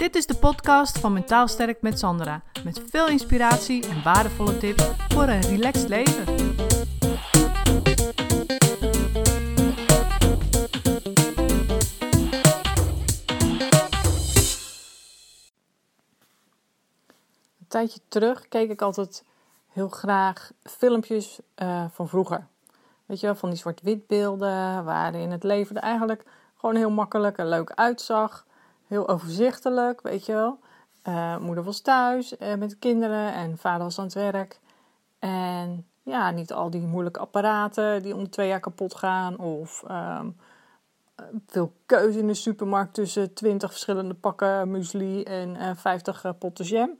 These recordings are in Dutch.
Dit is de podcast van Mentaal Sterk met Sandra. Met veel inspiratie en waardevolle tips voor een relaxed leven. Een tijdje terug keek ik altijd heel graag filmpjes uh, van vroeger. Weet je wel, van die zwart-wit beelden waarin het leven er eigenlijk gewoon heel makkelijk en leuk uitzag. Heel overzichtelijk, weet je wel. Uh, moeder was thuis uh, met de kinderen en vader was aan het werk. En ja, niet al die moeilijke apparaten die om twee jaar kapot gaan. Of um, veel keuze in de supermarkt tussen 20 verschillende pakken muesli en uh, 50 potten jam.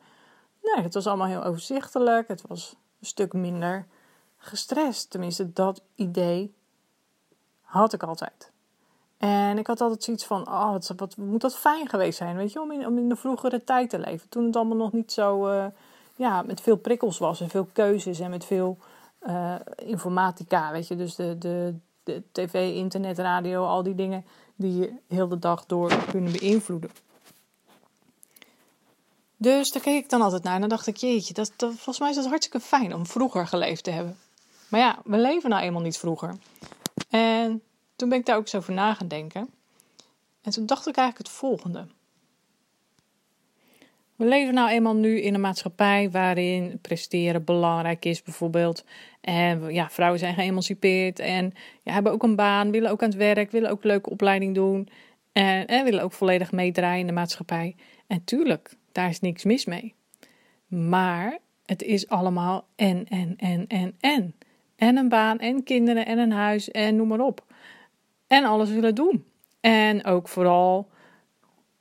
Nee, het was allemaal heel overzichtelijk. Het was een stuk minder gestrest. Tenminste, dat idee had ik altijd. En ik had altijd zoiets van, oh, wat, wat moet dat fijn geweest zijn, weet je, om in, in de vroegere tijd te leven. Toen het allemaal nog niet zo, uh, ja, met veel prikkels was en veel keuzes en met veel uh, informatica, weet je. Dus de, de, de tv, internet, radio, al die dingen die je heel de dag door kunnen beïnvloeden. Dus daar keek ik dan altijd naar en dan dacht ik, jeetje, dat, dat, volgens mij is het hartstikke fijn om vroeger geleefd te hebben. Maar ja, we leven nou eenmaal niet vroeger. En toen ben ik daar ook zo over na gaan denken. En toen dacht ik eigenlijk het volgende. We leven nou eenmaal nu in een maatschappij waarin presteren belangrijk is, bijvoorbeeld. En ja, vrouwen zijn geëmancipeerd en ja, hebben ook een baan, willen ook aan het werk, willen ook een leuke opleiding doen. En, en willen ook volledig meedraaien in de maatschappij. En tuurlijk, daar is niks mis mee. Maar het is allemaal en, en, en, en, en. En een baan, en kinderen, en een huis, en noem maar op. En alles willen doen. En ook vooral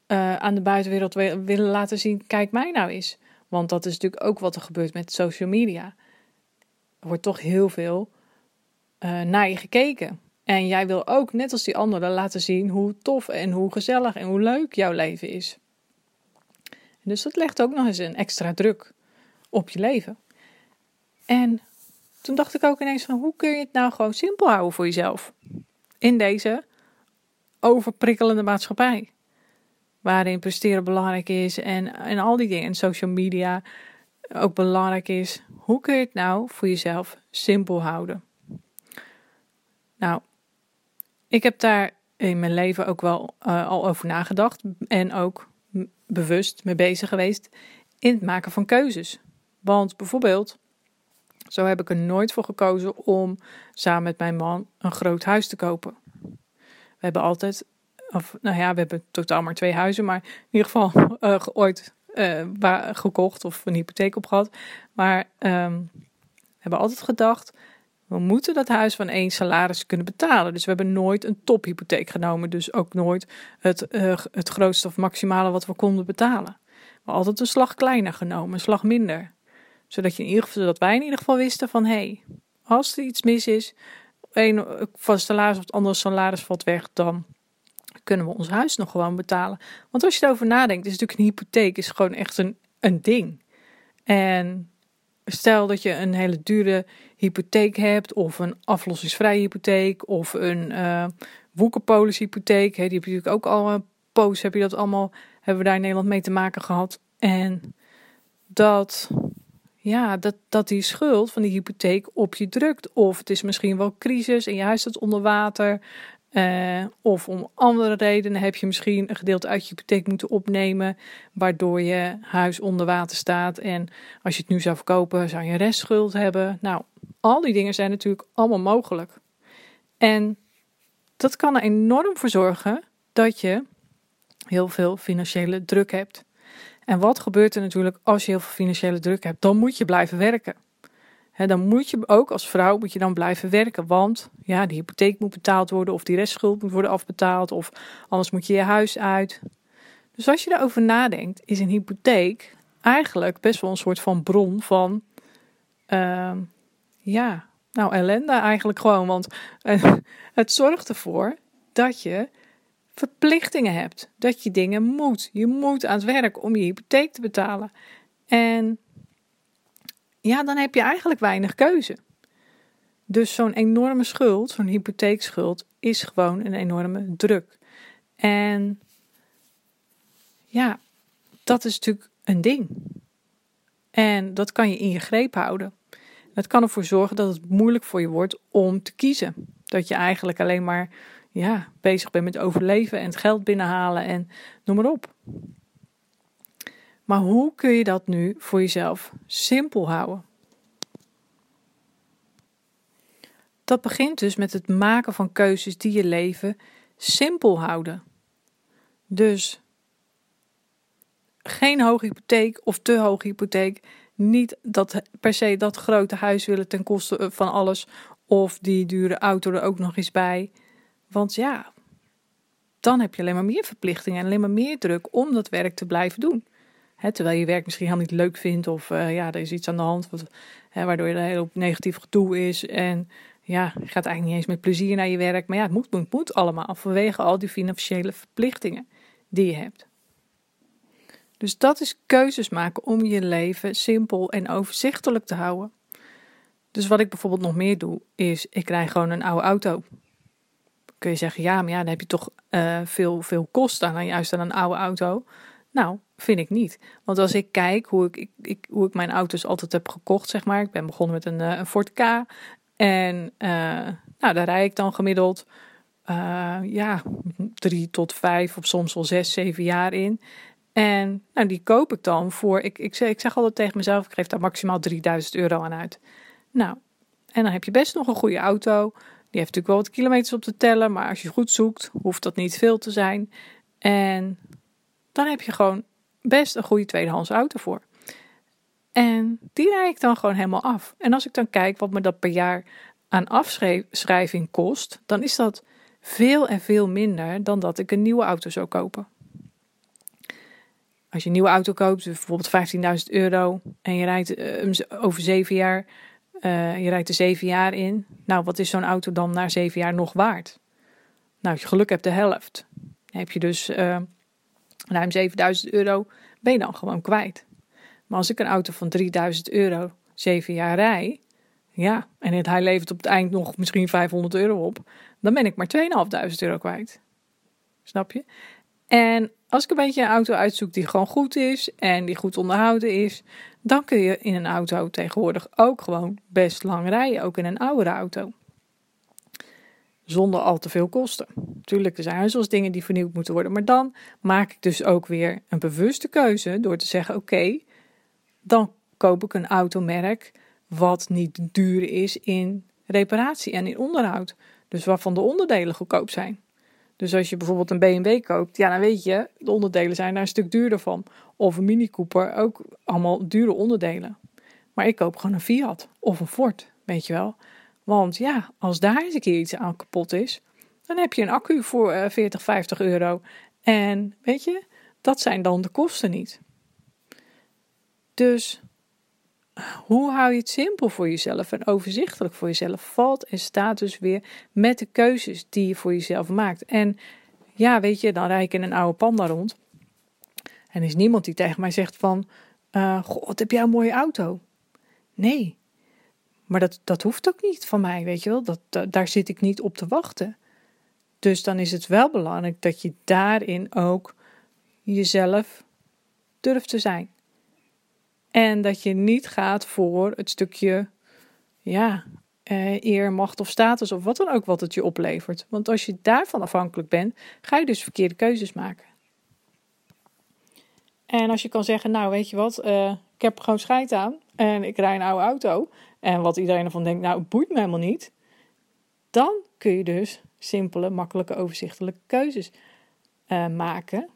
uh, aan de buitenwereld willen laten zien: kijk mij nou eens. Want dat is natuurlijk ook wat er gebeurt met social media. Er wordt toch heel veel uh, naar je gekeken. En jij wil ook, net als die anderen, laten zien hoe tof en hoe gezellig en hoe leuk jouw leven is. Dus dat legt ook nog eens een extra druk op je leven. En toen dacht ik ook ineens van hoe kun je het nou gewoon simpel houden voor jezelf? In deze overprikkelende maatschappij. Waarin presteren belangrijk is en, en al die dingen. En social media ook belangrijk is. Hoe kun je het nou voor jezelf simpel houden? Nou, ik heb daar in mijn leven ook wel uh, al over nagedacht. En ook bewust mee bezig geweest in het maken van keuzes. Want bijvoorbeeld, zo heb ik er nooit voor gekozen om samen met mijn man een groot huis te kopen. We hebben altijd, of nou ja, we hebben totaal maar twee huizen, maar in ieder geval uh, ooit uh, gekocht of een hypotheek op gehad. Maar um, we hebben altijd gedacht, we moeten dat huis van één salaris kunnen betalen. Dus we hebben nooit een tophypotheek genomen. Dus ook nooit het, uh, het grootste of maximale wat we konden betalen. Maar altijd een slag kleiner genomen, een slag minder. Zodat, je in ieder geval, zodat wij in ieder geval wisten van... hé, hey, als er iets mis is, een van salaris of het andere salaris valt weg... dan kunnen we ons huis nog gewoon betalen. Want als je erover nadenkt, is natuurlijk een hypotheek is gewoon echt een, een ding. En stel dat je een hele dure hypotheek hebt, of een aflossingsvrije hypotheek, of een uh, hypotheek. die heb je natuurlijk ook al een poos, heb je dat allemaal, hebben we daar in Nederland mee te maken gehad. En dat, ja, dat, dat die schuld van die hypotheek op je drukt. Of het is misschien wel crisis en je huis staat onder water. Uh, of om andere redenen heb je misschien een gedeelte uit je hypotheek moeten opnemen, waardoor je huis onder water staat. En als je het nu zou verkopen, zou je restschuld hebben. Nou, al die dingen zijn natuurlijk allemaal mogelijk. En dat kan er enorm voor zorgen dat je heel veel financiële druk hebt. En wat gebeurt er natuurlijk als je heel veel financiële druk hebt? Dan moet je blijven werken dan moet je ook als vrouw moet je dan blijven werken. Want ja, die hypotheek moet betaald worden of die restschuld moet worden afbetaald. Of anders moet je je huis uit. Dus als je daarover nadenkt, is een hypotheek eigenlijk best wel een soort van bron van, uh, ja, nou ellende eigenlijk gewoon. Want uh, het zorgt ervoor dat je verplichtingen hebt. Dat je dingen moet. Je moet aan het werk om je hypotheek te betalen. En ja, dan heb je eigenlijk weinig keuze. Dus zo'n enorme schuld, zo'n hypotheekschuld, is gewoon een enorme druk. En ja, dat is natuurlijk een ding. En dat kan je in je greep houden. Dat kan ervoor zorgen dat het moeilijk voor je wordt om te kiezen. Dat je eigenlijk alleen maar ja, bezig bent met overleven en het geld binnenhalen en noem maar op. Maar hoe kun je dat nu voor jezelf simpel houden? Dat begint dus met het maken van keuzes die je leven simpel houden. Dus geen hoge hypotheek of te hoge hypotheek. Niet dat per se dat grote huis willen ten koste van alles. Of die dure auto er ook nog eens bij. Want ja, dan heb je alleen maar meer verplichtingen en alleen maar meer druk om dat werk te blijven doen. terwijl je werk misschien helemaal niet leuk vindt of uh, ja, er is iets aan de hand wat, waardoor je er heel negatief gedoe is. En ja, je gaat eigenlijk niet eens met plezier naar je werk. Maar ja, het moet, moet, moet allemaal vanwege al die financiële verplichtingen die je hebt. Dus dat is keuzes maken om je leven simpel en overzichtelijk te houden. Dus wat ik bijvoorbeeld nog meer doe, is ik krijg gewoon een oude auto. Kun je zeggen, ja, maar ja, dan heb je toch uh, veel, veel kosten aan juist aan een oude auto. Nou, vind ik niet. Want als ik kijk hoe ik, ik, ik, hoe ik mijn auto's altijd heb gekocht, zeg maar. Ik ben begonnen met een, uh, een Ford K. En uh, nou, daar rijd ik dan gemiddeld ja, drie tot vijf of soms wel zes, zeven jaar in. En nou, die koop ik dan voor, ik, ik, zeg, ik zeg altijd tegen mezelf, ik geef daar maximaal 3000 euro aan uit. Nou, en dan heb je best nog een goede auto. Die heeft natuurlijk wel wat kilometers op te tellen, maar als je goed zoekt, hoeft dat niet veel te zijn. En dan heb je gewoon best een goede tweedehands auto voor. En die rijd ik dan gewoon helemaal af. En als ik dan kijk wat me dat per jaar aan afschrijving kost, dan is dat veel en veel minder dan dat ik een nieuwe auto zou kopen. Als je een nieuwe auto koopt, bijvoorbeeld 15.000 euro, en je rijdt uh, over zeven jaar, uh, je rijdt er zeven jaar in. Nou, wat is zo'n auto dan na zeven jaar nog waard? Nou, als je geluk hebt, de helft. Dan heb je dus uh, ruim 7000 euro, ben je dan gewoon kwijt. Maar als ik een auto van 3000 euro zeven jaar rij, ja, en het, hij levert op het eind nog misschien 500 euro op, dan ben ik maar 2500 euro kwijt. Snap je? En als ik een beetje een auto uitzoek die gewoon goed is en die goed onderhouden is, dan kun je in een auto tegenwoordig ook gewoon best lang rijden, ook in een oudere auto. Zonder al te veel kosten. Tuurlijk, er zijn dingen die vernieuwd moeten worden, maar dan maak ik dus ook weer een bewuste keuze door te zeggen: oké, dan koop ik een automerk wat niet duur is in reparatie en in onderhoud. Dus waarvan de onderdelen goedkoop zijn. Dus als je bijvoorbeeld een BMW koopt, ja, dan weet je, de onderdelen zijn daar een stuk duurder van. Of een Mini Cooper, ook allemaal dure onderdelen. Maar ik koop gewoon een Fiat of een Ford, weet je wel. Want ja, als daar eens een keer iets aan kapot is, dan heb je een accu voor uh, 40, 50 euro. En weet je, dat zijn dan de kosten niet. Dus hoe hou je het simpel voor jezelf en overzichtelijk voor jezelf? Valt en staat dus weer met de keuzes die je voor jezelf maakt. En ja, weet je, dan rijd ik in een oude panda rond. En er is niemand die tegen mij zegt van, uh, goh, wat heb jij een mooie auto? Nee, maar dat, dat hoeft ook niet van mij, weet je wel. Dat, daar zit ik niet op te wachten. Dus dan is het wel belangrijk dat je daarin ook jezelf durft te zijn. En dat je niet gaat voor het stukje, ja, eh, eer, macht of status of wat dan ook wat het je oplevert. Want als je daarvan afhankelijk bent, ga je dus verkeerde keuzes maken. En als je kan zeggen, nou weet je wat, uh, ik heb gewoon scheid aan en ik rij een oude auto. En wat iedereen ervan denkt, nou het boeit me helemaal niet. Dan kun je dus simpele, makkelijke, overzichtelijke keuzes uh, maken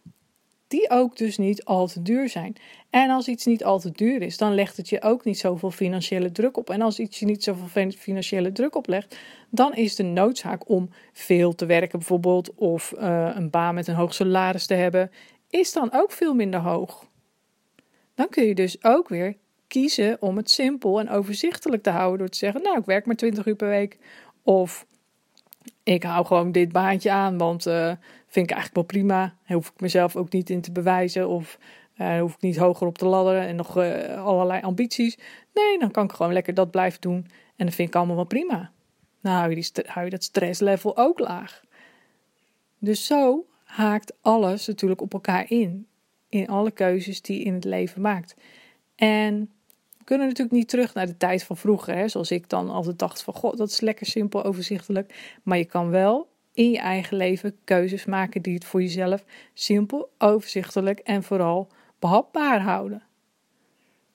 die ook dus niet al te duur zijn. En als iets niet al te duur is, dan legt het je ook niet zoveel financiële druk op. En als iets je niet zoveel financiële druk oplegt, dan is de noodzaak om veel te werken bijvoorbeeld, of uh, een baan met een hoog salaris te hebben, is dan ook veel minder hoog. Dan kun je dus ook weer kiezen om het simpel en overzichtelijk te houden door te zeggen, nou ik werk maar 20 uur per week. Of ik hou gewoon dit baantje aan, want uh, vind ik eigenlijk wel prima. Daar hoef ik mezelf ook niet in te bewijzen of uh, hoef ik niet hoger op te ladderen en nog uh, allerlei ambities. Nee, dan kan ik gewoon lekker dat blijven doen en dat vind ik allemaal wel prima. Nou hou je, hou je dat stresslevel ook laag. Dus zo haakt alles natuurlijk op elkaar in. in alle keuzes die je in het leven maakt. En we kunnen natuurlijk niet terug naar de tijd van vroeger, hè, zoals ik dan altijd dacht van, god, dat is lekker simpel, overzichtelijk. Maar je kan wel in je eigen leven keuzes maken die het voor jezelf simpel, overzichtelijk en vooral behapbaar houden.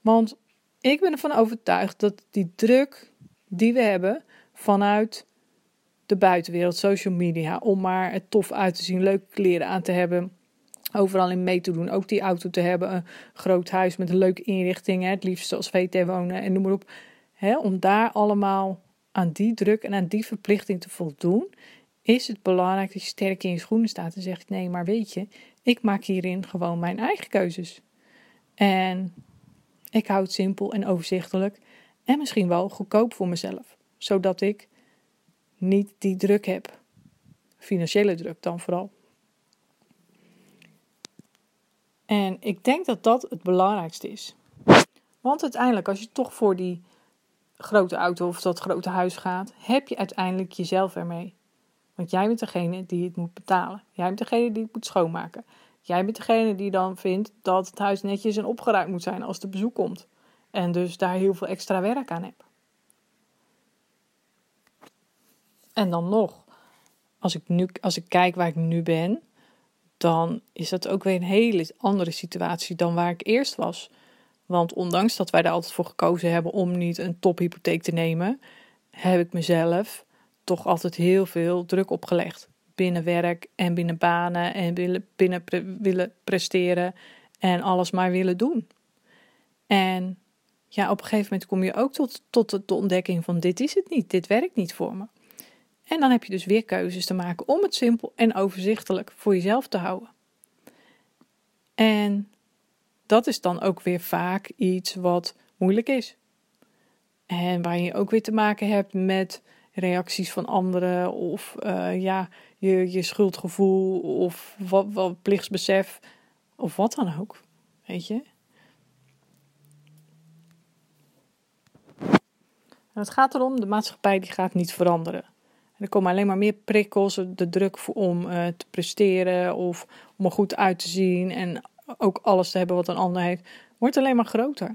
Want ik ben ervan overtuigd dat die druk die we hebben vanuit de buitenwereld, social media, om maar het tof uit te zien, leuke kleren aan te hebben, overal in mee te doen, ook die auto te hebben, een groot huis met een leuke inrichting, het liefst als VT wonen en noem maar op. Hè, om daar allemaal aan die druk en aan die verplichting te voldoen, is het belangrijk dat je sterk in je schoenen staat en zegt: nee, maar weet je, ik maak hierin gewoon mijn eigen keuzes. En ik hou het simpel en overzichtelijk en misschien wel goedkoop voor mezelf, zodat ik niet die druk heb. Financiële druk dan vooral. En ik denk dat dat het belangrijkste is. Want uiteindelijk, als je toch voor die grote auto of dat grote huis gaat, heb je uiteindelijk jezelf ermee. Want jij bent degene die het moet betalen. Jij bent degene die het moet schoonmaken. Jij bent degene die dan vindt dat het huis netjes en opgeruimd moet zijn als er bezoek komt. En dus daar heel veel extra werk aan hebt. En dan nog, als ik, nu, als ik kijk waar ik nu ben, dan is dat ook weer een hele andere situatie dan waar ik eerst was. Want ondanks dat wij er altijd voor gekozen hebben om niet een tophypotheek te nemen, heb ik mezelf toch altijd heel veel druk opgelegd. Binnen werk en binnen banen en willen, binnen willen presteren en alles maar willen doen. En ja, op een gegeven moment kom je ook tot, tot de ontdekking van dit is het niet, dit werkt niet voor me. En dan heb je dus weer keuzes te maken om het simpel en overzichtelijk voor jezelf te houden. En dat is dan ook weer vaak iets wat moeilijk is. En waar je ook weer te maken hebt met reacties van anderen of uh, ja, je, je schuldgevoel of wat, wat plichtsbesef of wat dan ook. Weet je? En het gaat erom, de maatschappij die gaat niet veranderen. Er komen alleen maar meer prikkels, de druk om uh, te presteren of om er goed uit te zien en ook alles te hebben wat een ander heeft, wordt alleen maar groter.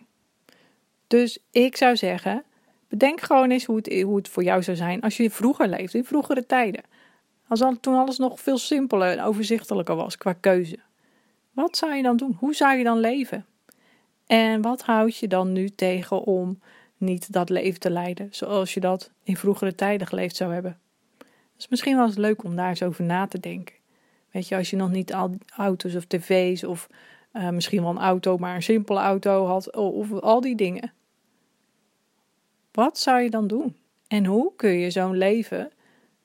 Dus ik zou zeggen, bedenk gewoon eens hoe het, hoe het voor jou zou zijn als je vroeger leefde, in vroegere tijden. Als al, toen alles nog veel simpeler en overzichtelijker was qua keuze. Wat zou je dan doen? Hoe zou je dan leven? En wat houd je dan nu tegen om niet dat leven te leiden zoals je dat in vroegere tijden geleefd zou hebben? Is misschien wel eens leuk om daar eens over na te denken. Weet je, als je nog niet al auto's of tv's of uh, misschien wel een auto, maar een simpele auto had, of al die dingen. Wat zou je dan doen? En hoe kun je zo'n leven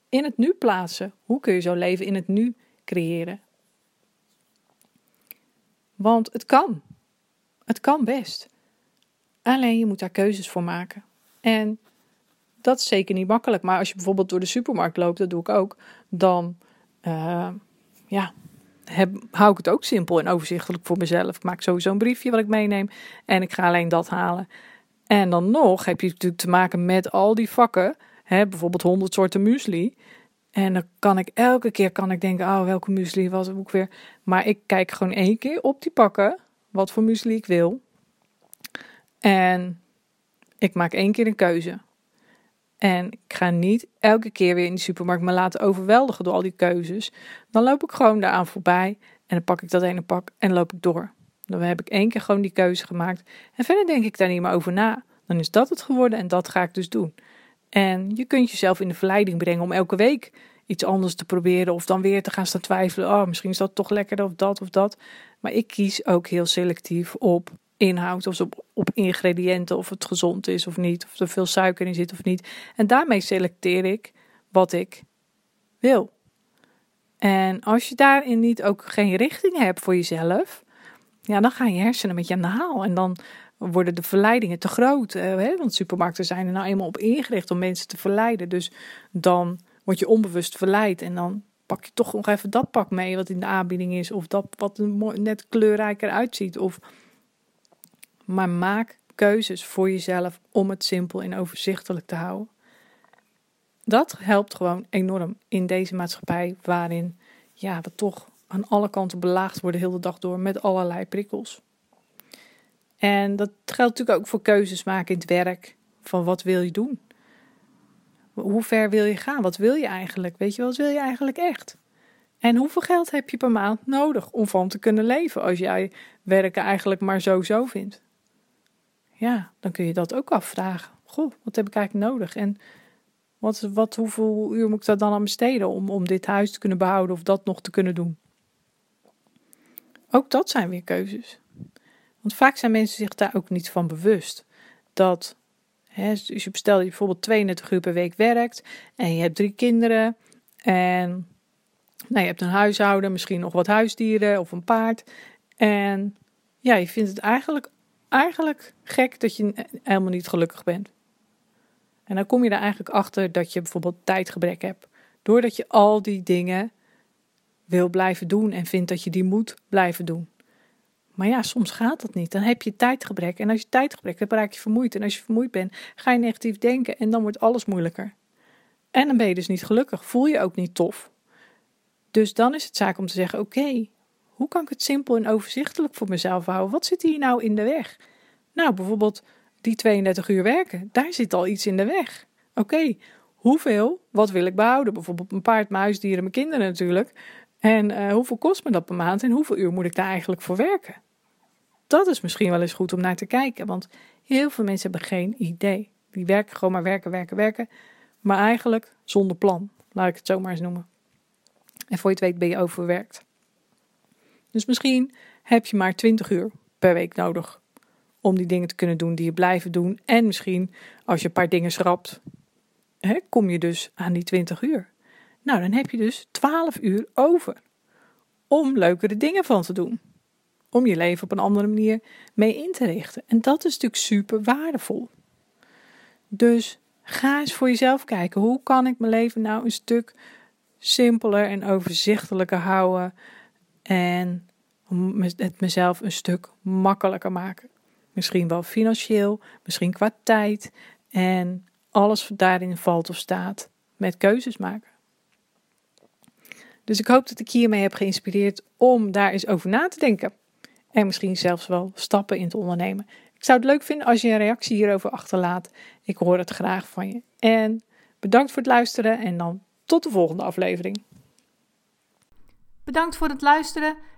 in het nu plaatsen? Hoe kun je zo'n leven in het nu creëren? Want het kan. Het kan best. Alleen je moet daar keuzes voor maken. En dat is zeker niet makkelijk. Maar als je bijvoorbeeld door de supermarkt loopt, dat doe ik ook, dan uh, ja, heb, hou ik het ook simpel en overzichtelijk voor mezelf. Ik maak sowieso een briefje wat ik meeneem en ik ga alleen dat halen. En dan nog heb je natuurlijk te maken met al die vakken. Hè, bijvoorbeeld 100 soorten muesli. En dan kan ik elke keer kan ik denken, oh, welke muesli was het ook weer. Maar ik kijk gewoon één keer op die pakken, wat voor muesli ik wil. En ik maak één keer een keuze. En ik ga niet elke keer weer in de supermarkt me laten overweldigen door al die keuzes. Dan loop ik gewoon daaraan voorbij en dan pak ik dat ene pak en loop ik door. Dan heb ik één keer gewoon die keuze gemaakt. En verder denk ik daar niet meer over na. Dan is dat het geworden en dat ga ik dus doen. En je kunt jezelf in de verleiding brengen om elke week iets anders te proberen. Of dan weer te gaan staan twijfelen. Oh, misschien is dat toch lekkerder of dat of dat. Maar ik kies ook heel selectief op inhoud of op, op ingrediënten, of het gezond is of niet, of er veel suiker in zit of niet. En daarmee selecteer ik wat ik wil. En als je daarin niet ook geen richting hebt voor jezelf, ja, dan gaan je hersenen met je aan de haal. En dan worden de verleidingen te groot. Eh, hè? Want supermarkten zijn er nou eenmaal op ingericht om mensen te verleiden. Dus dan word je onbewust verleid. En dan pak je toch nog even dat pak mee wat in de aanbieding is. Of dat wat net kleurrijker uitziet. Of maar maak keuzes voor jezelf om het simpel en overzichtelijk te houden. Dat helpt gewoon enorm in deze maatschappij waarin ja, we toch aan alle kanten belaagd worden de hele dag door met allerlei prikkels. En dat geldt natuurlijk ook voor keuzes maken in het werk. Van wat wil je doen? Hoe ver wil je gaan? Wat wil je eigenlijk? Weet je, wat wil je eigenlijk echt? En hoeveel geld heb je per maand nodig om van te kunnen leven als jij werken eigenlijk maar zo-zo vindt? Ja, dan kun je dat ook afvragen. Goh, wat heb ik eigenlijk nodig? En wat, wat, hoeveel uur moet ik daar dan aan besteden om, om dit huis te kunnen behouden of dat nog te kunnen doen? Ook dat zijn weer keuzes. Want vaak zijn mensen zich daar ook niet van bewust. Dat, hè, dus je stel je bijvoorbeeld 32 uur per week werkt en je hebt drie kinderen en nou, je hebt een huishouden, misschien nog wat huisdieren of een paard. En ja, je vindt het eigenlijk, eigenlijk gek dat je helemaal niet gelukkig bent. En dan kom je er eigenlijk achter dat je bijvoorbeeld tijdgebrek hebt. Doordat je al die dingen wil blijven doen en vindt dat je die moet blijven doen. Maar ja, soms gaat dat niet. Dan heb je tijdgebrek. En als je tijdgebrek hebt, raak je vermoeid. En als je vermoeid bent, ga je negatief denken en dan wordt alles moeilijker. En dan ben je dus niet gelukkig. Voel je ook niet tof. Dus dan is het zaak om te zeggen: oké, hoe kan ik het simpel en overzichtelijk voor mezelf houden? Wat zit hier nou in de weg? Nou, bijvoorbeeld die 32 uur werken. Daar zit al iets in de weg. Oké, hoeveel? Wat wil ik behouden? Bijvoorbeeld mijn paard, mijn huisdieren, mijn kinderen natuurlijk. En uh, hoeveel kost me dat per maand en hoeveel uur moet ik daar eigenlijk voor werken? Dat is misschien wel eens goed om naar te kijken, want heel veel mensen hebben geen idee. Die werken gewoon maar werken, werken, werken, maar eigenlijk zonder plan, laat ik het zo maar eens noemen. En voor je het weet ben je overwerkt. Dus misschien heb je maar 20 uur per week nodig om die dingen te kunnen doen die je blijven doen. En misschien als je een paar dingen schrapt, hè, kom je dus aan die 20 uur. Nou, dan heb je dus 12 uur over om leukere dingen van te doen. Om je leven op een andere manier mee in te richten. En dat is natuurlijk super waardevol. Dus ga eens voor jezelf kijken. Hoe kan ik mijn leven nou een stuk simpeler en overzichtelijker houden? En het mezelf een stuk makkelijker maken. Misschien wel financieel, misschien qua tijd. En alles daarin valt of staat met keuzes maken. Dus ik hoop dat ik hiermee heb geïnspireerd om daar eens over na te denken. En misschien zelfs wel stappen in te ondernemen. Ik zou het leuk vinden als je een reactie hierover achterlaat. Ik hoor het graag van je. En bedankt voor het luisteren en dan tot de volgende aflevering. Bedankt voor het luisteren.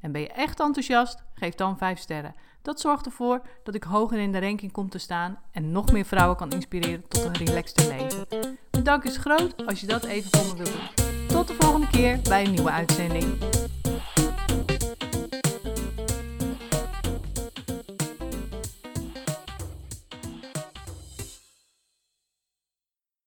En ben je echt enthousiast? Geef dan 5 sterren. Dat zorgt ervoor dat ik hoger in de ranking kom te staan en nog meer vrouwen kan inspireren tot een relaxter leven. Dank is groot als je dat even voor me wilt doen. Tot de volgende keer bij een nieuwe uitzending.